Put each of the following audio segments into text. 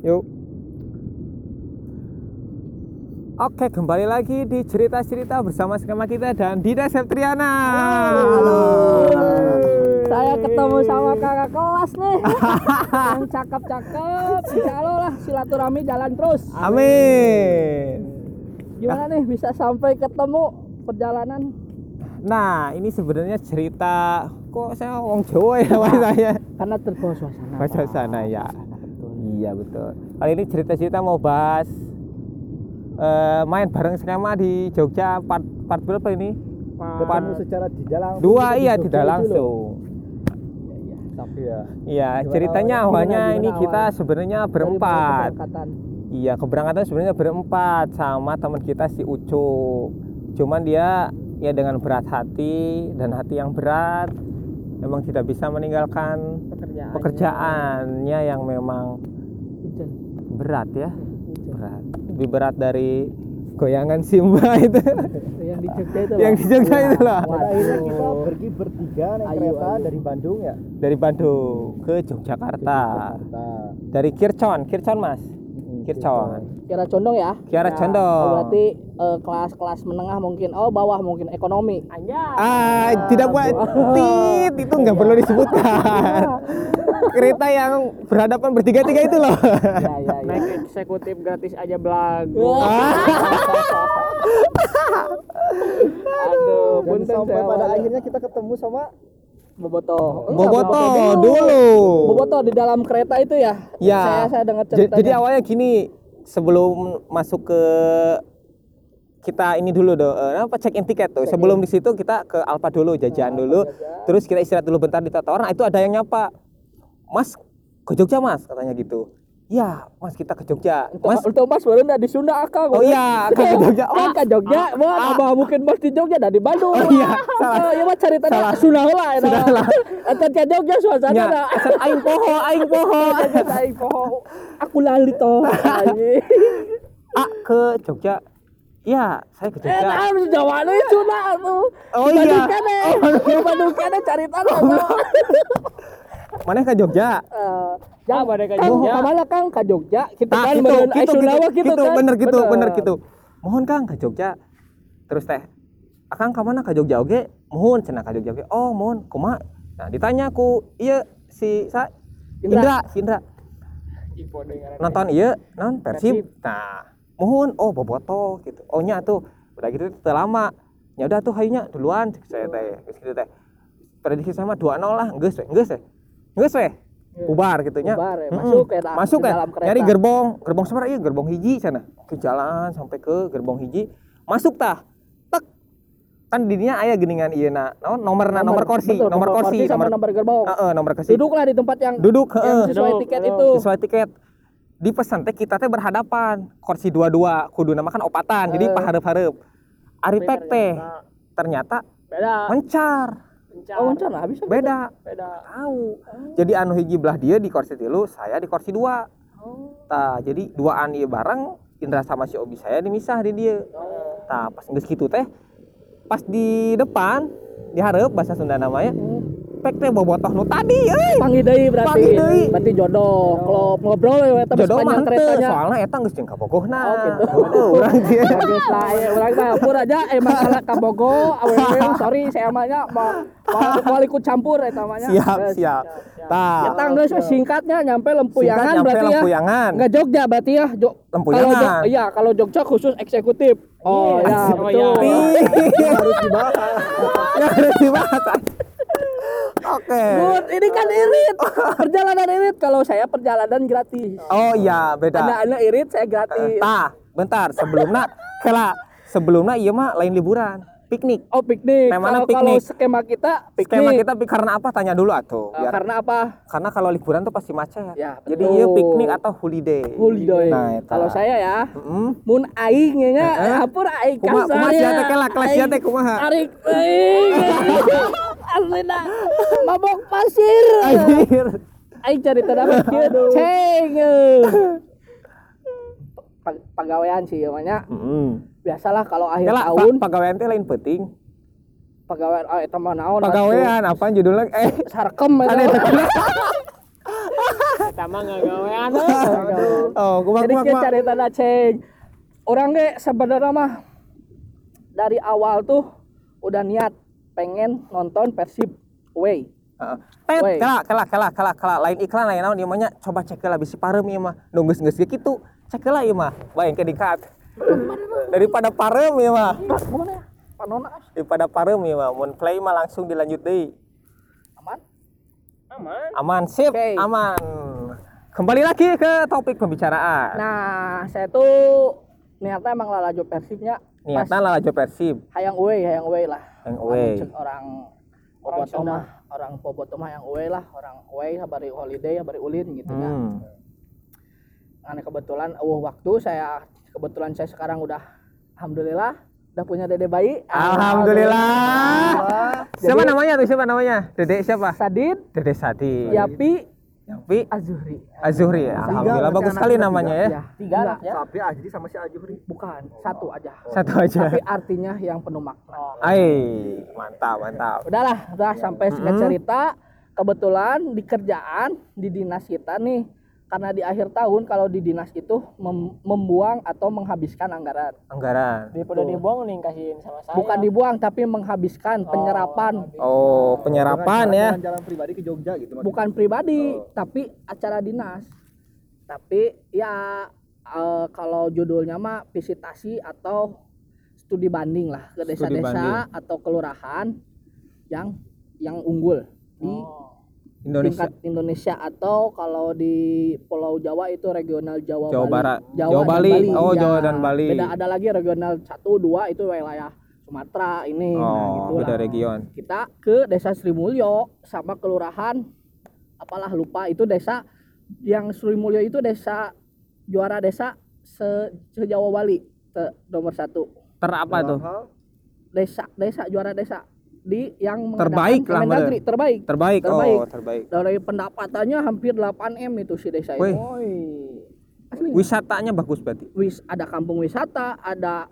Yuk. Oke, kembali lagi di cerita-cerita bersama skema kita dan Dida Septriana. Halo. Saya ketemu sama kakak kelas nih. Yang cakep-cakep. Insya Allah lah silaturahmi jalan terus. Amin. Gimana nih bisa sampai ketemu perjalanan? Nah, ini sebenarnya cerita kok saya wong Jawa ya Mas saya. Karena terbawa suasana. Bahasa Pak. sana ya. Iya betul. Kali ini cerita-cerita mau bahas eh, main bareng skema di Jogja part, part berapa ini? ketemu secara tidak langsung Dua di iya Jogja tidak itu loh. langsung. tapi ya Iya, Gimana ceritanya awalnya? awalnya Gimana, ini gimana kita sebenarnya berempat. Iya, keberangkatan sebenarnya berempat sama teman kita si Ucup. Cuman dia ya dengan berat hati dan hati yang berat memang tidak bisa meninggalkan Pekerjaan. pekerjaannya yang memang. Berat ya, berat. Lebih berat dari goyangan Simba itu Yang di Jogja itu. yang di Jogja Iya. itu lah. akhirnya kita pergi bertiga naik Ayo, kereta ayo. dari Bandung ya Dari Bandung ke Yogyakarta. Dari Kircon, Kircon Mas. Kircon. Kiara condong ya? Kiara Ya, condong. oh, berarti eh, kelas-kelas menengah mungkin. Oh, bawah mungkin ekonomi. Anjay. Ah, tidak buat tit itu nggak perlu disebutkan. Kereta yang berhadapan bertiga-tiga itu loh. Ya, ya, ya. naik eksekutif gratis aja belagu. Aduh, dan punten sampai pada akhirnya kita ketemu sama Boboto. Enggak, Boboto dulu. dulu. Boboto di dalam kereta itu ya? Ya. Saya saya dengar ceritanya. Jadi awalnya gini, sebelum masuk ke kita ini dulu do, eh, apa check in tiket tuh. Sebelum di situ kita ke Alfa dulu, jajan dulu. Terus kita istirahat dulu bentar di Totor. Nah, itu ada yang nyapa. Mas, ke Jogja, Mas, katanya gitu. Ya, Mas kita ke Jogja. Mas, untuk mas baru di Sunda akang. Oh iya, ke Jogja. Oh, Oh, ke Jogja. Wah, apa mungkin mas di Jogja dah di Bandung. Oh iya, salah. Oh, iya mas ceritanya Salah. Sunda lah. Sunda lah. Atau ke Jogja suasana ya, aing poho, aing poho. Aing poho. Aku lali toh. Ah, ke Jogja. Ya, saya ke Eh, Jogja. nah, harus Jawa lu itu nah tuh. Oh iya. Bandung kene. Di Bandung kene cari tanah. Mana ke Jogja? Eh, Ah, pada ke Kang, Jogja. ke mana Kang? Ke Jogja. Kita Nah, kan gitu, meureun gitu, gitu, gitu, gitu, kan. bener gitu, bener gitu. Mohon Kang ke Jogja. Terus teh, Akang ke mana ke Jogja oge? Mohon cenah ke Jogja oge. Oh, mohon, kumaha? Nah, ditanya ku iya si sa Indra. Indra, si Indra. Nonton iya, non Persib. Nah, mohon oh boboto gitu. Oh nya tuh. Udah gitu teu lama. Ya udah tuh hayunya duluan saya teh. Geus gitu teh. Prediksi sama 2-0 lah, geus geus we. Geus we. Bubar gitu nya. Bubar ya, masuk ya, dah, Masuk ke ya. dalam kereta. Nyari gerbong, gerbong seberapa iya gerbong hiji sana. Ke jalan sampai ke gerbong hiji. Masuk tah. Tek. Kan dirinya aya geningan ieu na. Naon nomorna nomor kursi, betul, nomor kursi, sama nomor gerbong. Heeh, nomor kursi. Duduklah di tempat yang Duduk, yang sesuai Duduk, tiket duduk. itu. sesuai tiket di pesan teh kita teh berhadapan kursi dua-dua kudu nama kan opatan jadi Eh. pahareup-hareup ari teh ternyata ternyata beda mencar Oh, bencana habis beda. Beda. Tahu. Jadi anu hiji belah dia di kursi tilu saya di kursi dua. Tah jadi duaan ieu bareng Indra sama si Obi saya dimisah di dia. Tah pas geus kitu teh pas di depan di hareup bahasa Sunda namanya pek teh bobotoh nu tadi euy Panggil deui berarti. Panggil deui. Berarti jodoh. Kalau ngobrol ya tapi jodoh mah keretanya. soalnya eta geus jeung kabogohna Oh, gitu. Heeh, urang dia Bagus lah, ya, orang mah pur aja eh masalah kabogo, awewe sorry saya emangnya mau mau ikut campur eta mah siap Geus. siap tah Ya tangga singkatnya nyampe Lempuyangan berarti ya. Lempuyangan. Enggak Jogja berarti ya. Lempuyangan. Iya, kalau Jogja khusus eksekutif. Oh, ya, betul. harus dibahas harus dibahas oke Good, ini kan irit. Perjalanan irit kalau saya perjalanan gratis. oh iya beda Anak-anak irit saya gratis. tah bentar sebelumnya kela sebelumnya iya mah lain liburan piknik Oh, piknik. Temanya Kalau kalau piknik. skema kita piknik. skema kita pi- karena apa tanya dulu atuh Eh, biar karena apa? karena kalau liburan tuh pasti macet Ya, jadi betul. iya piknik atau holiday Holiday. nah eta. Kalau saya ya, Mm-mm. mun aing nya nya Heeh. hampur aing Kumaha- kasar kumaha ya. sia teh kela, kelas sia teh kumaha? Tarik aing. Aslina mabok pasir. Anjir. Aing cari tanda kieu ceng. Pag- Pagawean sih namanya. Mm-mm. Biasalah kalau akhir Kela, tahun pagawean teh lain penting pagawean ah eta mah naon pagawean apa judulnya eh sarkem eta. Eta mah ngagawean Oh, Jadi kumaha. kita cari tanda ceng. Orang ge sebenarnya mah dari awal tuh udah niat pengen nonton Persib away. Heeh. Tet, Woi. kela, kela, kela, kela, kela. Lain iklan lain naon ieu mah nya coba cek lah bisi parem ieu mah. Nu geus geus kitu. Cek lah ieu mah. Bae ke dikat. Daripada parem ieu mah. Ya? Panona Daripada parem ieu mah. Mun play mah langsung dilanjut deui. aman? Aman. Aman, sip, Oke. aman. Kembali lagi ke topik pembicaraan. Nah, saya tuh niatnya emang lalajo Persibnya Niatnya lah lajo Persib, hayang away, hayang away lah. yang away. Cek orang Orang mah, orang Bobotoh mah yang away lah, orang away sabari holiday, sabari ulin gitu ya. Hmm. Karena kebetulan uh, waktu saya kebetulan saya sekarang udah alhamdulillah udah punya dede bayi. Alhamdulillah. Siapa namanya tuh? Siapa namanya? Dede siapa? Sadid, Dede Sati. Yapi, Yapi Azuri. Azuri ya. Alhamdulillah bagus sekali namanya ya. Ya, Tiga anak ya. Sapi Ajri sama si Ajuri. bukan satu aja. Satu aja. Tapi artinya yang penuh makna. Ai, mantap, mantap. Udahlah, udah sampai singkat cerita. Kebetulan di kerjaan di dinas kita nih, karena di akhir tahun kalau di dinas itu mem- membuang atau menghabiskan anggaran. Anggaran. Daripada dibuang nih kasihin sama saya. Bukan dibuang tapi menghabiskan penyerapan. Oh, penyerapan ya. Jalan pribadi ke Jogja gitu maksudnya. Bukan pribadi, Oh. tapi acara dinas. Tapi ya eh, kalau judulnya mah visitasi atau studi banding lah ke desa-desa atau kelurahan yang yang unggul di Oh. Indonesia. tingkat Indonesia atau kalau di Pulau Jawa itu regional Jawa, Jawa Bali. Barat. Jawa, Jawa dan Bali. Bali. Oh, Ya, Jawa dan Bali. Beda ada lagi regional 1 2 itu wilayah Sumatera ini nah, Oh, gitu beda lah. region. Kita ke Desa Sri Mulyo sama kelurahan apalah lupa itu desa yang Sri Mulyo itu desa juara desa se, se Jawa Bali te- nomor satu Ter apa tuh? desa desa juara desa di yang Terbaik lah, Kemendagri, terbaik Terbaik. Terbaik. Oh, terbaik. dari pendapatannya hampir 8 m itu si desa itu Asli. Wisatanya bagus berarti. Wis ada kampung wisata ada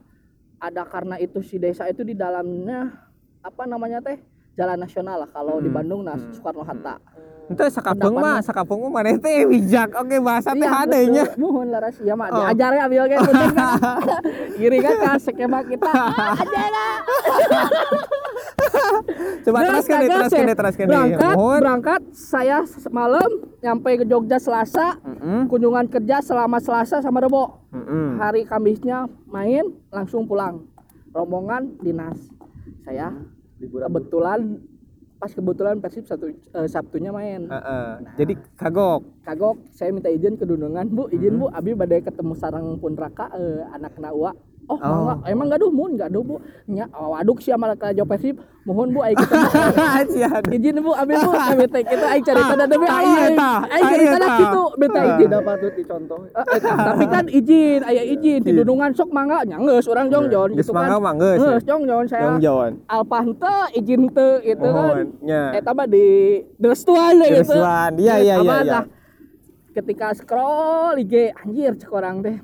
ada karena itu si desa itu di dalamnya apa namanya teh jalan nasional lah kalau di Hmm. Bandung nah Hmm. Soekarno Hatta Itu sakapeung mah, sakapeung mah maneh teh bijak. Oke, bahasa teh Iya, hadenya. betul. Muhun laras ya mak Oh. diajar ya kan bener kan Giri kan ke skema kita ajar lah Coba kagak teruskan sih. deh, teruskan deh. berangkat Mohon. berangkat saya semalam nyampe ke Jogja Selasa Mm-mm. kunjungan kerja selama Selasa sama Rebo Mm-mm. hari Kamisnya main langsung pulang rombongan dinas saya liburan kebetulan pas kebetulan Persib satu eh, Sabtunya main Heeh. Jadi kagok. kagok saya minta izin ke Dunungan bu izin bu abi badai ketemu sarang pun raka eh, anak nawa oh, Oh. mangga emang gaduh mun gaduh bu nya oh, waduk sih malah ke Persib mohon bu aing Cian. izin bu abi bu kami teh kita aing cerita da demi Ah, iya, aing tah. aing Ah, cerita iya, da tah. kitu minta Ah. izin tidak patut dicontoh Eh, eh, tapi kan izin aya izin di Dunungan sok mangga nya geus urang jongjon Geus gitu mangga kan mah geus. geus jongjon saya Jawan. alpah henteu izin teu gitu kan eta mah di restuan deh gitu Restuan. Iya, iya, iya, iya. ketika scroll IG anjir cek orang teh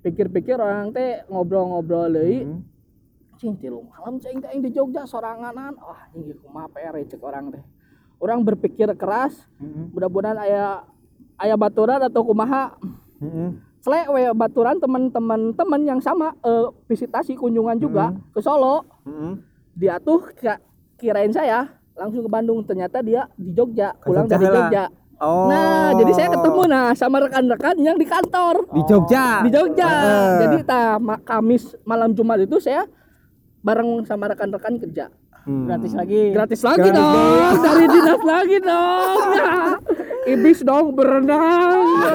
pikir-pikir orang teh ngobrol-ngobrol deui Hmm. cing tilu malam cing teh di Jogja soranganan wah ini kumaha PR cek orang teh orang berpikir keras Mm-mm. mudah-mudahan aya aya baturan atau kumaha Mm-mm. Selek we baturan teman-teman teman yang sama eh, visitasi kunjungan juga ke Solo Mm-mm. dia tuh kira- kirain saya langsung ke Bandung ternyata dia di Jogja pulang dari. Jogja Oh. nah jadi saya ketemu nah sama rekan-rekan yang di kantor di Jogja. di Jogja Heeh. jadi ta, ma- Kamis malam Jumat itu saya bareng sama rekan-rekan kerja Hmm. Gratis lagi. gratis lagi Gratis dong dong. dari dinas lagi dong ya. ibis dong berenang ya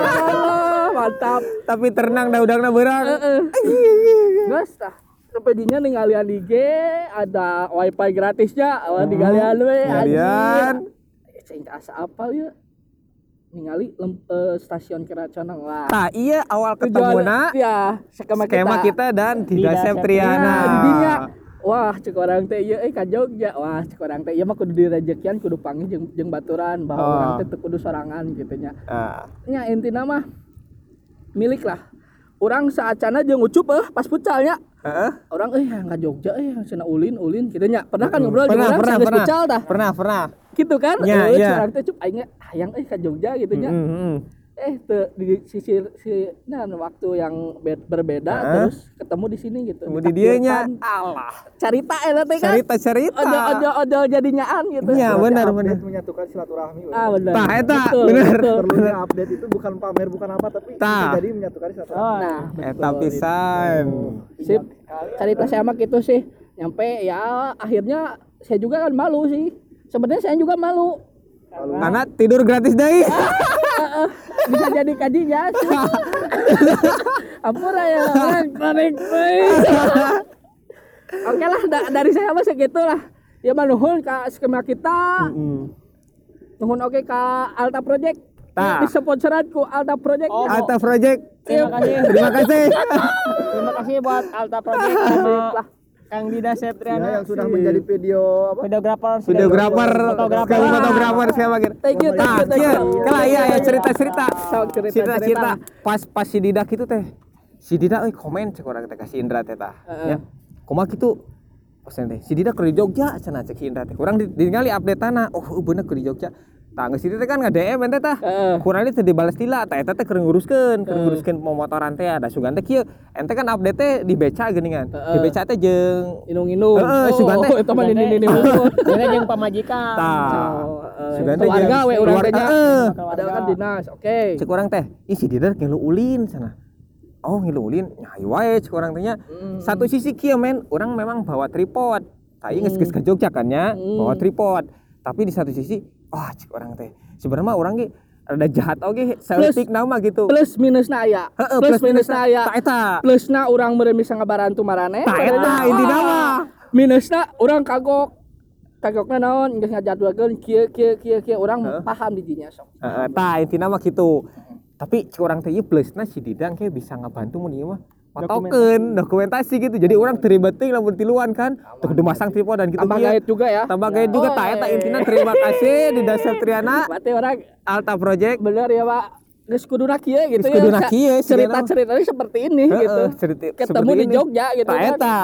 mantap Tapi terenang da udangna beurang. Heeh. Gas tah. Sampai dinya ninggalian IG ada wifi gratisnya, awan digalian we. Galian. Cing asa ya? Ningali lem, eh, stasiun Keracanang lah. Tah iya awal Tujuan- ketemuna ya, skema, skema kita dan. Nah, di dinya. Wah, cek orang teh ieu euy ka Jogja. Wah, cek orang teh ieu mah kudu direjekian kudu panggil jeung, jeung baturan bahwa Oh. orang teh kudu sorangan gitu nya. Ah. nya intina mah milik lah orang saacana jeung ucup eh pas pucalnya Heeh. orang eh ka Jogja eh cenah ulin ulin gitu nya pernah kan ngobrol Pernah, urang pernah, pernah. pucal dah Pernah, pernah. gitu kan Nya, Eh, orang teh cup aing hayang eh ka Jogja gitu nya Mm, mm, mm. Eh te, di sisi si nah waktu yang be- berbeda terus ketemu di sini gitu. Kemudian dianya Ditakdirkan. Allah cerita ya nanti kan cerita cerita ojo ojo ojo jadinyaan gitu. Iya, benar, update benar. menyatukan silaturahmi. ah benar. Tah, eta, benar. Perlunya update itu bukan pamer bukan apa tapi bisa jadi menyatukan silaturahmi. nah. Eta pisan. Sip. Cerita saya mah gitu sih. Nyampe ya akhirnya saya juga kan malu sih. Sebenarnya saya juga malu. Karena tidur gratis deh bisa jadi kajinya sih ampura ya tarik oke lah da- dari saya mah segitu lah ya mah nuhun ka skema kita. Nuhun oke ka Alta Project. Tah. di sponsoran ku Alta Project. Oh. Alta Project. Terima kasih. terima kasih. Terima kasih buat Alta Project. Sama. Kang Dida Ya, Septriana yang sudah menjadi video apa? videografer videografer fotografer. Sekali fotografer saya bagian thank you thank Nah, you thank iya, you. Kalau iya ya cerita cerita. Sok, cerita, cerita cerita. cerita. pas pas si Didak itu teh si Didak euy komen cek orang teh kasih Indra teh tah. Ya. Kumaha kitu pesan teh si Didak keur di Jogja cenah cek Indra teh. Kurang di- ditinggali update tanah oh bener di Jogja tah geus itu teh kan nge-DM ente tah Heeh. kurang teh dibales tila eta teh keur nguruskeun keur nguruskeun pemotoran teh ada sugan teh kieu ente kan update teh di beca geuningan di Heeh. beca teh jeung inung-inung Heeh, oh, sugan teh. itu mah ini ini Ini jeung pamajikan. tah Oh, Sugan teh keluarga jeung we urang teh. Padahal kan dinas. Oke. cek orang teh ih si Didar ngilu ulin sana oh ngilu ulin nyai wae cek orang tehnya Hmm. satu sisi kieu men orang memang bawa tripod tai geus geus ke Jogja kan ya Hmm. bawa tripod tapi di satu sisi wah cek orang teh sebenarnya orang ge ada jahat oge seletik nama gitu Plus minusna aya. Heeh, Plus minusna aya. tak eta Plusna urang meureun bisa ngabarantu marane. tak eta intina mah Minusna urang kagok. Kagokna naon geus ngajadwalkeun kieu kieu kieu kieu urang paham di dinya sok. Heeh, tah intina mah gitu tapi cek orang teh ieu plusna si Didang kayak bisa ngabantu mun ieu mah fotokeun dokumentasi gitu jadi orang terlibat teh lamun tiluan kan tuh kudu masang tripod dan gitu Tambah kieu. gaet juga ya. tambah gaya juga Oh, tak eta iya, intinya iya. terima kasih di dasar Triana Berarti orang Alta Project bener ya, Pak. Geus kuduna kieu gitu Geus kuduna ya. kieu, si Cerita-ceritanya seperti ini gitu. cerita- Ketemu di. Jogja gitu kan. eta.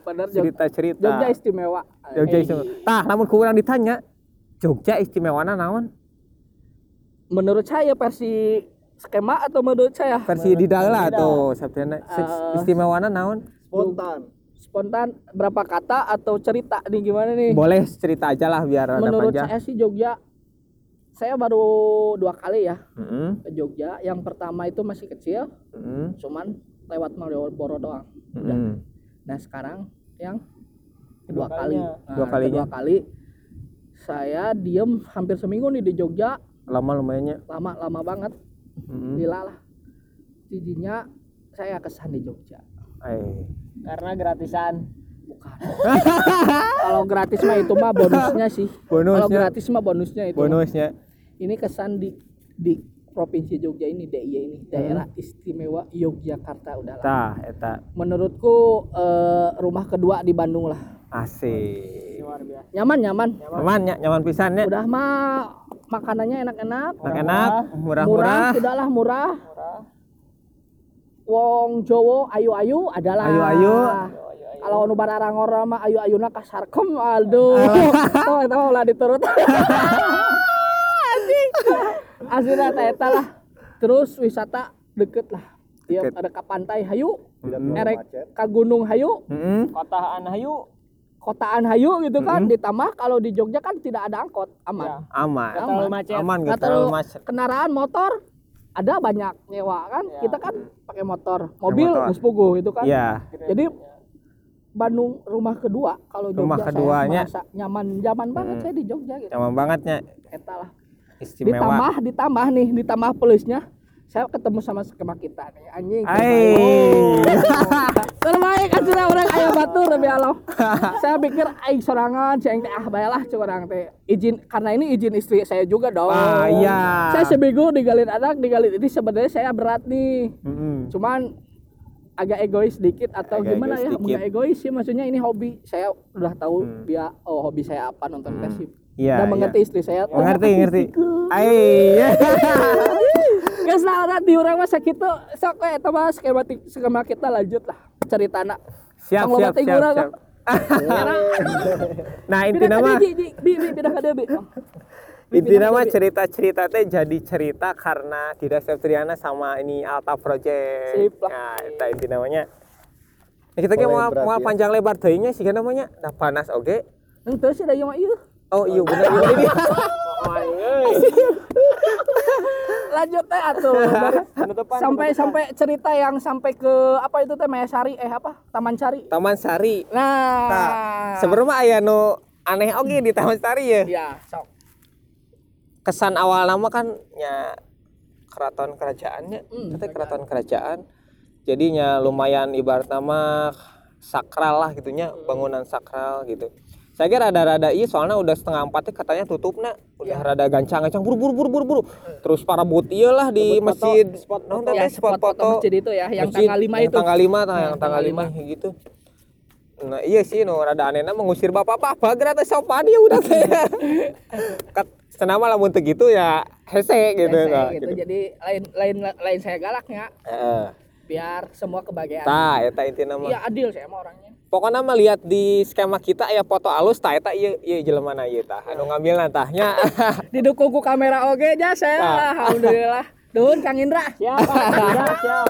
Bener Jog- cerita-cerita Jogja istimewa. Jogja istimewa tah namun kurang ditanya Jogja istimewana naon menurut saya versi skema atau menurut saya? Versi di lah tuh Septriana Eh, istimewana naon? Spontan. spontan berapa kata atau cerita nih gimana nih? Boleh cerita aja lah biar ada menurut panjang. saya sih Jogja saya baru dua kali ya Mm-mm, ke Jogja. Yang pertama itu masih kecil mm-mm, cuman lewat Malioboro doang. Mm-mm. nah sekarang yang kedua kali. Nah, Dua kalinya. kedua kali saya diem hampir seminggu nih di Jogja. Lama lumayannya. Lama lama banget Mm-mm. gila lah. Jadinya saya kesan di Jogja. Eh. Karena gratisan. bukan. Kalau gratis mah itu mah bonusnya sih. Bonusnya. kalau gratis mah bonusnya itu. Bonusnya. Ini kesan di di provinsi Jogja ini DIY ini. Daerah istimewa Yogyakarta udahlah tah eta. Menurutku eh, rumah kedua di Bandung lah. Asik. Luar biasa. nyaman nyaman. Nyaman ya nyaman pisannya udah mah makanannya enak-enak. Enak murah. murah murah. Wong Jowo ayu-ayu adalah. Ayu-ayu. kalau nu bararang orang mah ayu-ayuna kasarkem aduh. Oh eta mah ulah diturut. Anjing. Eta eta lah. Terus wisata deket lah. Ya ada ke pantai hayu erek ke gunung hayu. Mm-mm. Kotaan Hayu. Kotaan hayu gitu kan Mm-mm. ditambah kalau di Jogja kan tidak ada angkot aman. Ya. aman. Gak terlalu macet. aman gak terlalu macet. kendaraan motor ada banyak nyewa kan. Ya. kita kan pakai motor. Mobil puguh gitu kan. Iya. Jadi Bandung rumah kedua kalau Jogja Rumah saya keduanya. merasa nyaman nyaman banget Hmm. saya di Jogja gitu. Nyaman bangetnya. Eta lah. Istimewa. Ditambah ditambah nih ditambah plusnya saya ketemu sama skema kita nih anjing Ai. terbaik aslinya orang ayah batu lebih aloh saya pikir aing sorangan saya teh ah bayalah orang teh izin karena ini izin istri saya juga dong Ah, iya. saya seminggu digalin anak digalin ini sebenarnya saya berat nih Mm-mm. cuman agak egois dikit atau Agak gimana egois ya enggak egois sih maksudnya ini hobi saya udah tahu Hmm. dia oh hobi saya apa nonton persib Iya, dan mengerti iya. istri saya Oh, ngerti ngerti istriku. Geus lah di urang mah sakitu sok we eta mah skema skema kita lanjut lah ceritana. siap Tong loba siap teh siap urang, siap nah intinya mah. Oh. Intinya mah cerita-cerita teh jadi cerita karena tidak Septriana sama ini Alta Project. Sip lah. Nah, itu inti namanya. Nah, kita ge Oh, mau mau ya. panjang lebar teuingnya sih namanya. Dah panas oge. Ente sih da ieu mah ieu. Oh iya bener iya ini. Lanjut teh atuh. Dari- sampai sampai cerita yang sampai ke apa itu teh Mayasari eh apa? Taman Sari. Taman Sari. Nah. Nah, sebelumnya aya nu aneh oge di Taman Sari ya. ya, sok. Kesan awal nama kan nya keraton kerajaannya, Hmm, Katanya keraton kerajaan. Jadinya lumayan ibarat nama sakral lah gitunya, bangunan sakral gitu. Saya kira rada-rada iya soalnya udah setengah empatnya katanya tutup nak. Udah rada gancang-gancang buru buru buru buru buru terus para but iya lah di Spot foto, masjid. spot non Ya, teh spot foto. masjid itu ya, yang Masjid, tanggal 5 yang itu. tanggal 5 tah, Yang tanggal 5 gitu. Nah iya sih no rada anehna mengusir bapak-bapak gratis? Sopan ya udah teh kat senama lamun teu gitu ya hese gitu Hese nah, gitu. gitu. Jadi lain lain lain saya galaknya. Heeh. biar semua kebahagiaan. tah eta intina mah. Iya adil saya mah orangnya. Pokoknya mah lihat di skema kita aya foto alus tah eta ieu ieu jelemana ieu tah anu ngambil tahnya Didukung ku kamera oge jasa Ah. alhamdulillah. Duhun Kang Indra. Siap, siap, siap.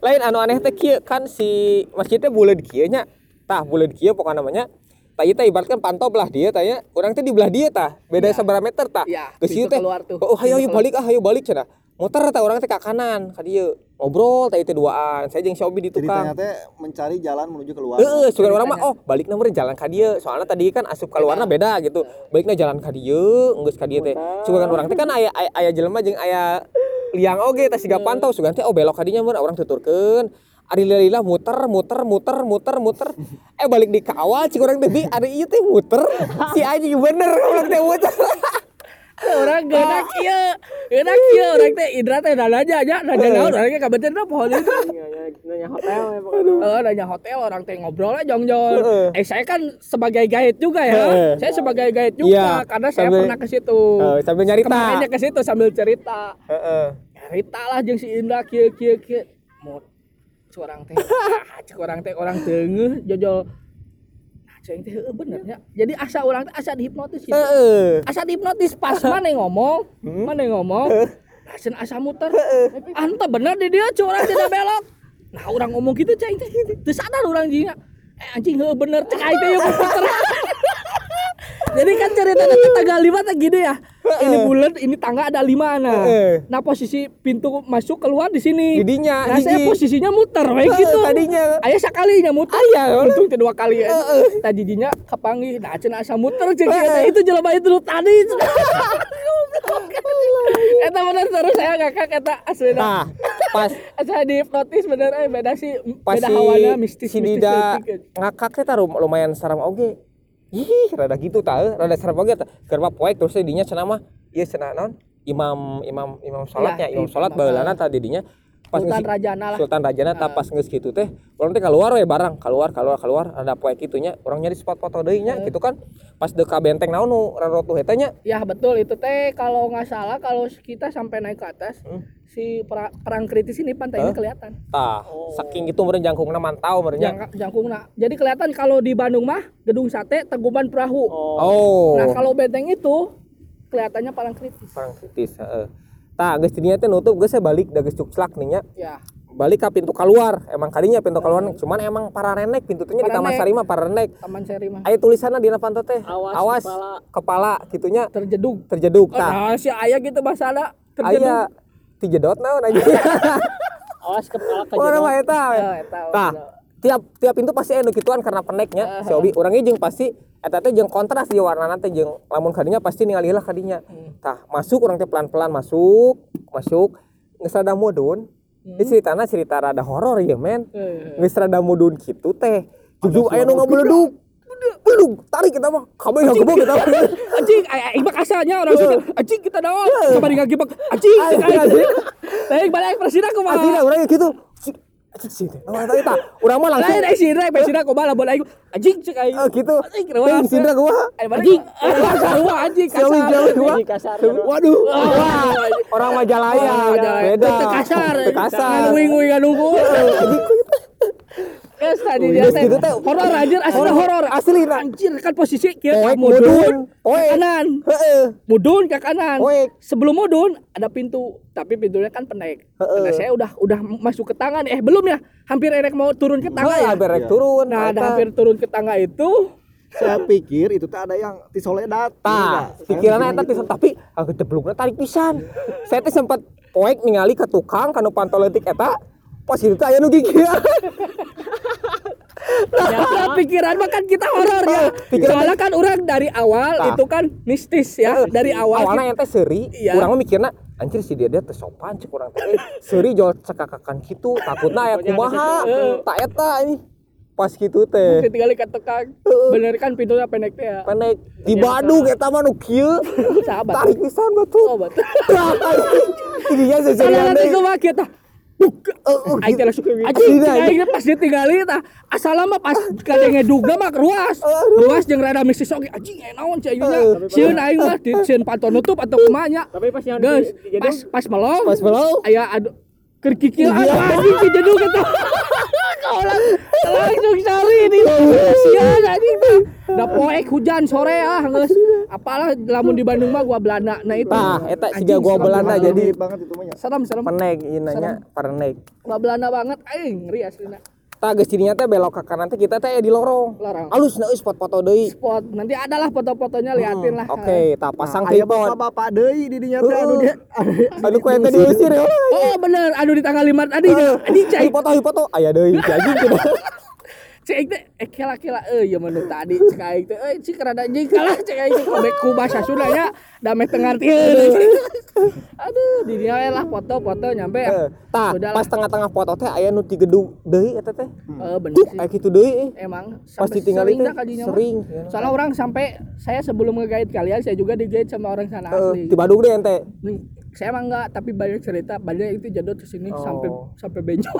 lain anu aneh teh kieu kan si masjidnya buleud kieu nya tah buleud kieu pokoknya namanya tah ieu teh ibaratkan pantau belah dia tanya urang teh di belah dia tah beda Iya. seberapa meter tah Iya, geus ieu pintu teh tuh. oh hayo balik ah hayo balik cenah muter tah urang teh ka kanan ka dieu. Ngobrol teh duaan. Saya jeung si Obi di tukang. teh mencari jalan menuju keluar. Heeh, sugan orang mah oh balikna meureun jalan ka dieu. Soalnya tadi kan asup keluarna beda. gitu. Balikna jalan ka dieu, geus ka dieu teh. Sugan orang teh kan aya aya, jelema jeung aya liang oge teh siga pantau sugan teh oh belok ka dinya meureun. Orang tuturkeun. Ari lila muter muter muter muter muter. Eh balik di kawal cik orang teh ari ieu teh muter. Si anjing bener orang teh muter Orang genak ieu. Genak ieu orang teh Indra teh nanya aja nanya naon orangnya kabetan apa pohon itu. Nanya hotel ya pokoknya. Eh nanya hotel orang teh ngobrol aja jong Heeh. Eh saya kan sebagai guide juga ya. Saya sebagai guide juga Iya, karena saya pernah ke situ. Eh, sambil nyarita. Kemarinnya ke situ sambil cerita. Cerita lah jeung si Indra kieu kieu kieu. Mau teh. Ah, cek orang teh orang teungeuh jojol. Cing teh heueuh bener ya. Jadi asa orang teh asa dihipnotis gitu. heeh. Asa dihipnotis pas mana ngomong? Mana ngomong? Langsung asa muter. Anta bener di dia curang tidak belok. Nah orang ngomong gitu cing teh terus sadar orang jingga eh anjing heuh bener cek aing teh yang muter. Jadi kan ceritanya teh tanggal lima teh gini ya ini bulan ini tangga ada lima nah. Heeh. nah posisi pintu masuk keluar di sini. Didinya, nah saya posisinya muter kayak Heeh, gitu. tadinya. ayah sekalinya muter. Aya, untung teh dua kali ya. Tadi dinya kepanggih nah cenah asa muter eta itu jelema itu tadi. Eta bener terus saya ngakak eta asli Nah, pas. Asa di hipnotis bener. Eh beda sih. Beda si, hawana mistis si Dida ngakak teh tah rum- lumayan serem oge. Ih, rada gitu tah, eh. rada tah. Keur mah poek terus dinya cenah mah ieu cenah naon? Imam imam imam salatnya, Iya, imam salat baheulana tah didinya pas Sultan ngisi- Rajana lah. Sultan Rajana tah pas geus kitu teh, urang teh keluar we barang, keluar keluar keluar ada poek kitunya, urang nyari spot foto deui nya gitu kan. Pas dek ka benteng naon nu rarotuh eta nya. ya betul itu teh kalau nggak salah kalau kita sampai naik ke atas Hmm. Si pera- perang kritis ini pantainya kelihatan Tah, saking itu meureun jangkungna mantau. Jangka, jangkungna jadi kelihatan kalau di Bandung mah gedung sate teguban perahu Oh. nah kalau benteng itu kelihatannya paling kritis perang kritis heeh. Tah geus dinya teh nutup geus saya balik da geus cukslak nih nya. ya Balik ke pintu keluar. Emang kalinya pintu keluar cuman emang para renek pintu teh nya di Taman Pararenek. Sari mah para renek. taman seri mah Aya tulisanna di panto teh. Awas kepala. kepala gitunya terjeduk terjeduk oh, tah. nah, si ayah gitu bahasa terjeduk Aya tijedot naon aja. Awas kepala Oh, nama kejedot. eta. Ya, eta, Tah, tiap tiap pintu pasti anu kituan karena peneknya si Obi urangnya jeung pasti eta teh jeung kontras di warnana teh jeung lamun kadinya pasti ningali lah kadinya. Tah, masuk urang teh pelan-pelan masuk, masuk geus rada mudun. Ini ceritana cerita rada horor ya men. Geus rada mudun kitu teh. Jujur aya nu ngabeledug. Beledug, tarik kita mah. Kabeh ngagebog kita. anjing ibak asalnya orang sudah anjing kita daun coba di ngagibak anjing Anjing, anjing. Tapi balik presiden gitu. Cik sih. teh. Oh, eta eta. Urang mah langsung lain ai sindra presiden kumaha lamun aing anjing cek aing Eh, gitu. anjing Teuing kenapa sindra gua. Anjing anjing kasar gua. Anjing kasar. Waduh. Wah, orang Majalaya. Oh, Majalaya. Beda. Kasar kasar. nguing-nguing nunggu Geus tadi Oh, dia teh. gitu teh. Horor anjir, asli Horor. horor. Asli, nah. Anjir kan posisi kieu mudun mudun. ke kanan. Heeh. Mudun ke kanan. Poek. Sebelum mudun ada pintu, tapi pintunya kan pendek. Heeh. Nah, saya udah udah masuk ke tangga nih. Eh, belum ya? Hampir erek mau turun ke tangga Heeh, ya. berek Iya. turun. Nah, ada hampir turun ke tangga itu, Saya pikir itu teh ada yang ti soledad. Tah, Iya, pikirannya eta saya tisu tapi aku deblugna tarik pisan. Saya teh sempat poek ningali ke tukang kanu pantoleutik eta pas itu teh aya nu gigian. ya, pikiran mah kan kita horor ya. Pikiran- Soalnya kan orang dari awal Tah. itu kan mistis ya. Dari awal awalnya ente seuri, Iya. urang mah mikirna anjir si dia dia teh sopan cek urang teh. Eh, Seuri jual cekakakan kitu, takutna aya kumaha. Tak eta ini. Pas kitu teh. ketinggalan ke tukang. Bener kan pintunya pendek teh ya. Pendek di Badung eta mah nu kieu. Sahabat. Tarik pisan batu. Oh, betul. Tidinya seserian deh. ke kita. Oh, oh, Aing Asli anjing dah, aing pas ditinggali tah asal mah pas kadenge duga mah ruas. Ruas jeung rada mistis oge anjing aya naon cai ayeuna. Sieun aing mah di sieun nutup atau kumaha nya. Tapi pas yang pas pas melong. Pas aya adu kerkikil aduh anjing si jeduk eta. Kaulah langsung sari nih. Sian anjing tah. Da poek hujan sore ah geus. Apalah lamun di Bandung mah gua Belanda. Nah itu. Tah, eta siga gua Belanda jadi banget itu mah. nya. serem serem. penek ieu nanya. Gua Belanda banget aing ngeri aslina. Tah geus dirinya teh belok ke kanan teh kita teh di lorong. Lorong. Alus na spot foto deui. spot nanti adalah foto-fotonya liatin lah Oke, tah pasang Aya tripod. bapak-bapak deui di dinya teh anu dia. Anu ku eta diusir ya. oh bener aduh di tanggal lima tadi adi cai foto foto aya deui si anjing. cek teh eh kela kela eh ya menu tadi cek aing teh eh cik rada anjing kalah cek aing teh ku bahasa Sunda nya tengah aduh di dia lah foto-foto nyampe Eh, Tah, pas tengah-tengah foto teh aya nu ti gedung deui eta teh. eh bener sih aya kitu deui. eh. emang Pas ditinggal itu sering. soalnya orang sampai saya sebelum nge-guide kalian saya juga di-guide sama orang sana Eh, asli di Badung deh ente. Saya emang enggak tapi banyak cerita banyak itu jadot ke sini Oh. sampai sampai benjol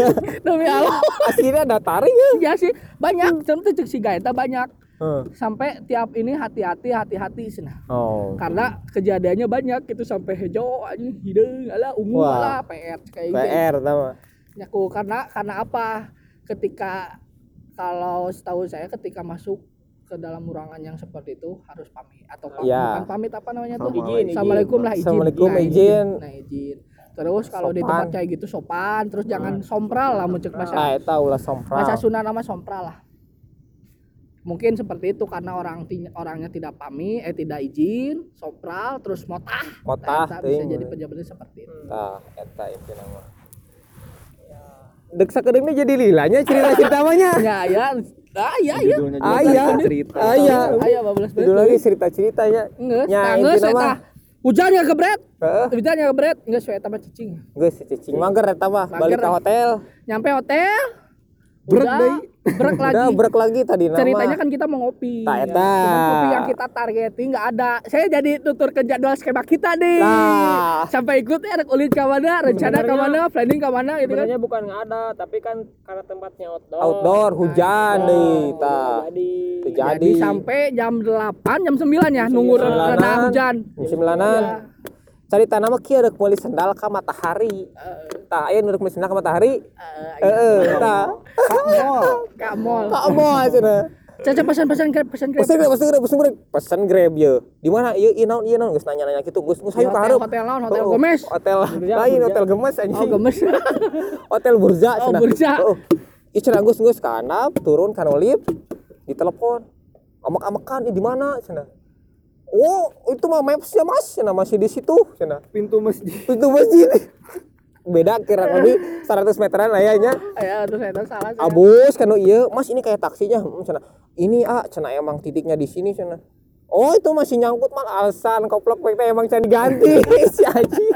demi Allah Akhirnya ada taring ya. ya sih banyak contoh cek si gaeta banyak Heeh. sampai tiap ini hati-hati hati-hati sana Oh. karena kejadiannya banyak itu sampai hijau aja hidung ala ungu ala PR kayak gitu PR tama. nyaku karena karena apa ketika kalau setahu saya ketika masuk ke dalam ruangan yang seperti itu harus pamit. Atau pamit, Iya. bukan pamit apa namanya tuh? Izin, izin. Assalamualaikum lah izin. Assalamualaikum, Nah, izin. nah izin. Terus kalau di tempat kayak gitu sopan. Terus jangan sompral lah muncul bahasa Ah, eta ulah sompral. bahasa Sunda nama sompral lah. Mungkin seperti itu karena orang orangnya tidak pamit eh tidak izin sompral terus motah. Motah, Nah, bisa jadi pejabatnya seperti itu. Tah, eta itu nama. Dek sakedeungna jadi lilanya cerita-cerita namanya. ya ya ah ya ya Judulnya juga Aya. cerita. Aya. ayo bablas Itu lagi cerita-ceritanya. Nges, nges, eta. mah. Hujannya kebret, Heeh. hujannya kebret, nggak sesuai sama cicing. Cicing mager eta mah balik ke hotel. Nyampe hotel, deui. Brek lagi. Udah brek lagi tadi nama. Ceritanya kan kita mau ngopi. Tak, ya. Cuman kopi yang kita targetin nggak ada. Saya jadi tutur ke jadwal skema kita nih. Nah. Sampai ikut ya ulin ke mana, rencana ke mana, planning ke mana gitu kan. Sebenarnya bukan nggak ada, tapi kan karena tempatnya outdoor. outdoor hujan Nah, deui oh, tah. Jadi. Jadi sampai jam 8, jam 9 ya nunggu sembilanan. reda hujan. Musim lanan. Iya. Cerita nama kieu rek meuli sendal ka matahari. Tah aya nu rek meuli sendal ka matahari. Eh, Heeh, tah. Kak mall. Ka moal cenah. Caca pesan-pesan grab, pesan grab. Pesen grab, pesen grab, pesen grab. Pesen grab ye. Di mana? Ieu ieu naon ieu naon geus nanya-nanya kitu. Geus geus Di hayu ka hotel, hareup. hotel naon? Hotel Oh, Gomez? Hotel Burja, lain, hotel gemes Oh, anjing. gemes. Hotel Burja Oh. Burja. Heeh. Ieu cenah geus geus ka turun kana lift, ditelepon. Amek-amekan, "Ih, di mana?" cenah. Oh, itu mah mapsnya mas, cenah masih di situ, cenah. Pintu masjid. Pintu masjid. Beda kira lebih 100 meteran lah ya nya. Ya, terus saya tahu salah. saya. Abus kan iya, Mas ini kayak taksinya. Hmm, cenah. Ini ah cenah emang titiknya di sini cenah. Oh itu masih nyangkut mal alasan koplok pek teh emang can diganti si Aji.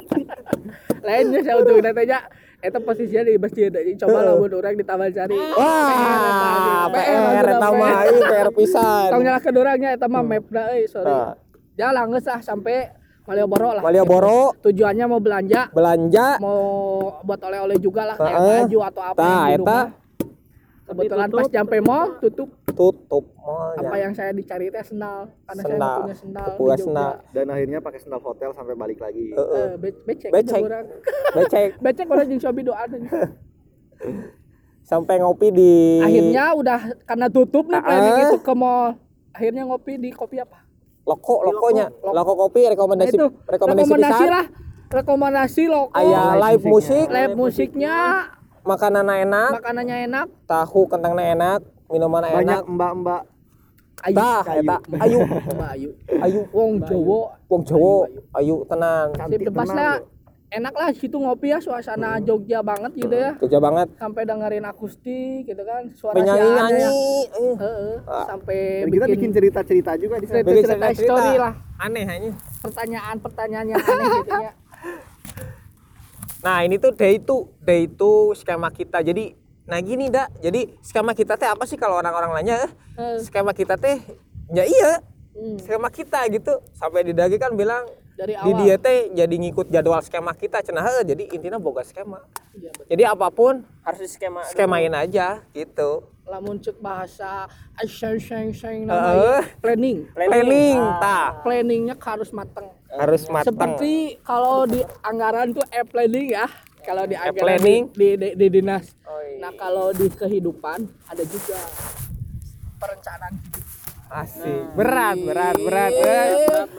Lainnya saya untuk datanya itu posisinya di masjid coba lah buat orang di taman cari. Wah, PR, mah ieu PR pisan. Tong nyalahkeun orangnya eta mah map da euy, sorry. Nah. Jalan geus lah sampai Malioboro lah. Malioboro Tujuannya mau belanja, belanja mau buat oleh-oleh juga lah kayak baju atau apa yang di eta. Kebetulan pas nyampe mall tutup tutup malnya. apa yang saya dicari teh sendal karena saya Sendal. nggak punya sendal. Punya sendal. Dan akhirnya pakai sendal hotel sampai balik lagi. Heeh. Eh, be- becek, Becek. Becek. becek orang jeung Shopee doa sampai ngopi di akhirnya udah karena tutup nih planning itu ke mall akhirnya ngopi di kopi apa loko lokonya. Loko. Kopi Nah, rekomendasi itu rekomendasi, rekomendasi pisan. lah. Rekomendasi loko. Aya live musik. Live musiknya. Makanan enak. Makanannya enak. Tahu kentangnya enak. Minuman Banyak enak. mbak-mbak ayu tah eta ayu. Mbak ayu. Ayu. Wong Jowo. Wong Jawa ayu tenan cantik bebas tenang lah. loh. Enak lah situ ngopi ya suasana Jogja banget gitu ya Jogja banget sampai dengerin akustik gitu kan suara penyanyi si Ade nyanyi ya. eh. Heeh, sampai Dan kita bikin cerita-cerita juga di cerita, Bikin cerita cerita-cerita. story lah aneh aja pertanyaan-pertanyaan yang aneh gitu ya Nah ini tuh day itu day itu skema kita. Jadi nah gini dak. Jadi skema kita teh apa sih kalau orang-orang nanya? eh, Eh, Skema kita teh ya iya hmm, skema kita gitu. Sampai di dagi kan bilang dari di awal dia teh jadi ngikut jadwal skema kita cenah jadi intinya boga skema. Iya, betul. Jadi apa pun harus di skema skemain aja gitu. lamun cek bahasa asyang syang syang Heeh. namanya planning Planning, Ah. tah planningnya harus mateng harus matang. seperti kalau di anggaran tuh e planning ya kalau di E anggaran planning. di, di, di dinas Oh, iya. nah kalau di kehidupan ada juga perencanaan Asik. Berat, berat, berat. eh.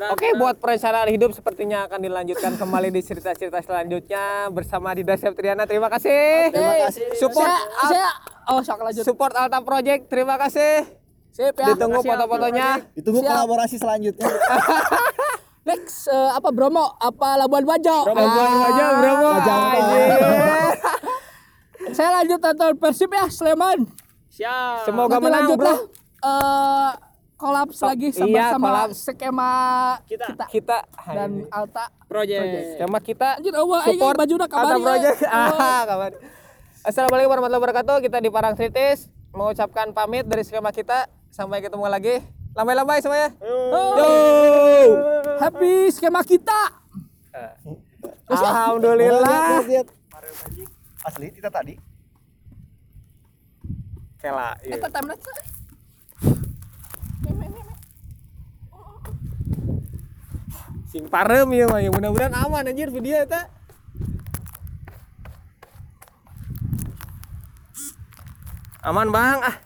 Oke, buat perencanaan hidup sepertinya akan dilanjutkan kembali di cerita-cerita selanjutnya bersama Dida Septriana. Terima kasih. Terima kasih. Support saya, Al- saya oh sok lanjut support Alta Project. Terima kasih. sip ya Ditunggu ya. foto-fotonya. Ditunggu Siap. kolaborasi selanjutnya. next eh, apa Bromo apa Labuan Bajo Labuan Bajo, Bromo. Saya lanjut nonton Persib ya Sleman siap Semoga Nanti menang, lanjut Bro. lah eh kolaps lagi sama iya, sama kolaps. skema Kita. kita, Kita dan Alta project sama kita Anjir, oh, support baju udah Alta ya. Project. Oh. Ah, kabari. Assalamualaikum warahmatullahi wabarakatuh. Kita di Parang Tritis mengucapkan pamit dari skema kita. Sampai ketemu lagi. Lambai-lambai semuanya. Oh, Yo. happy skema kita Alhamdulillah. Lihat, lihat. Asli kita tadi. Kela. eh iya. kok Sing parem ya mah. Ya mudah-mudahan aman anjir video eta. Aman, Bang. Ah.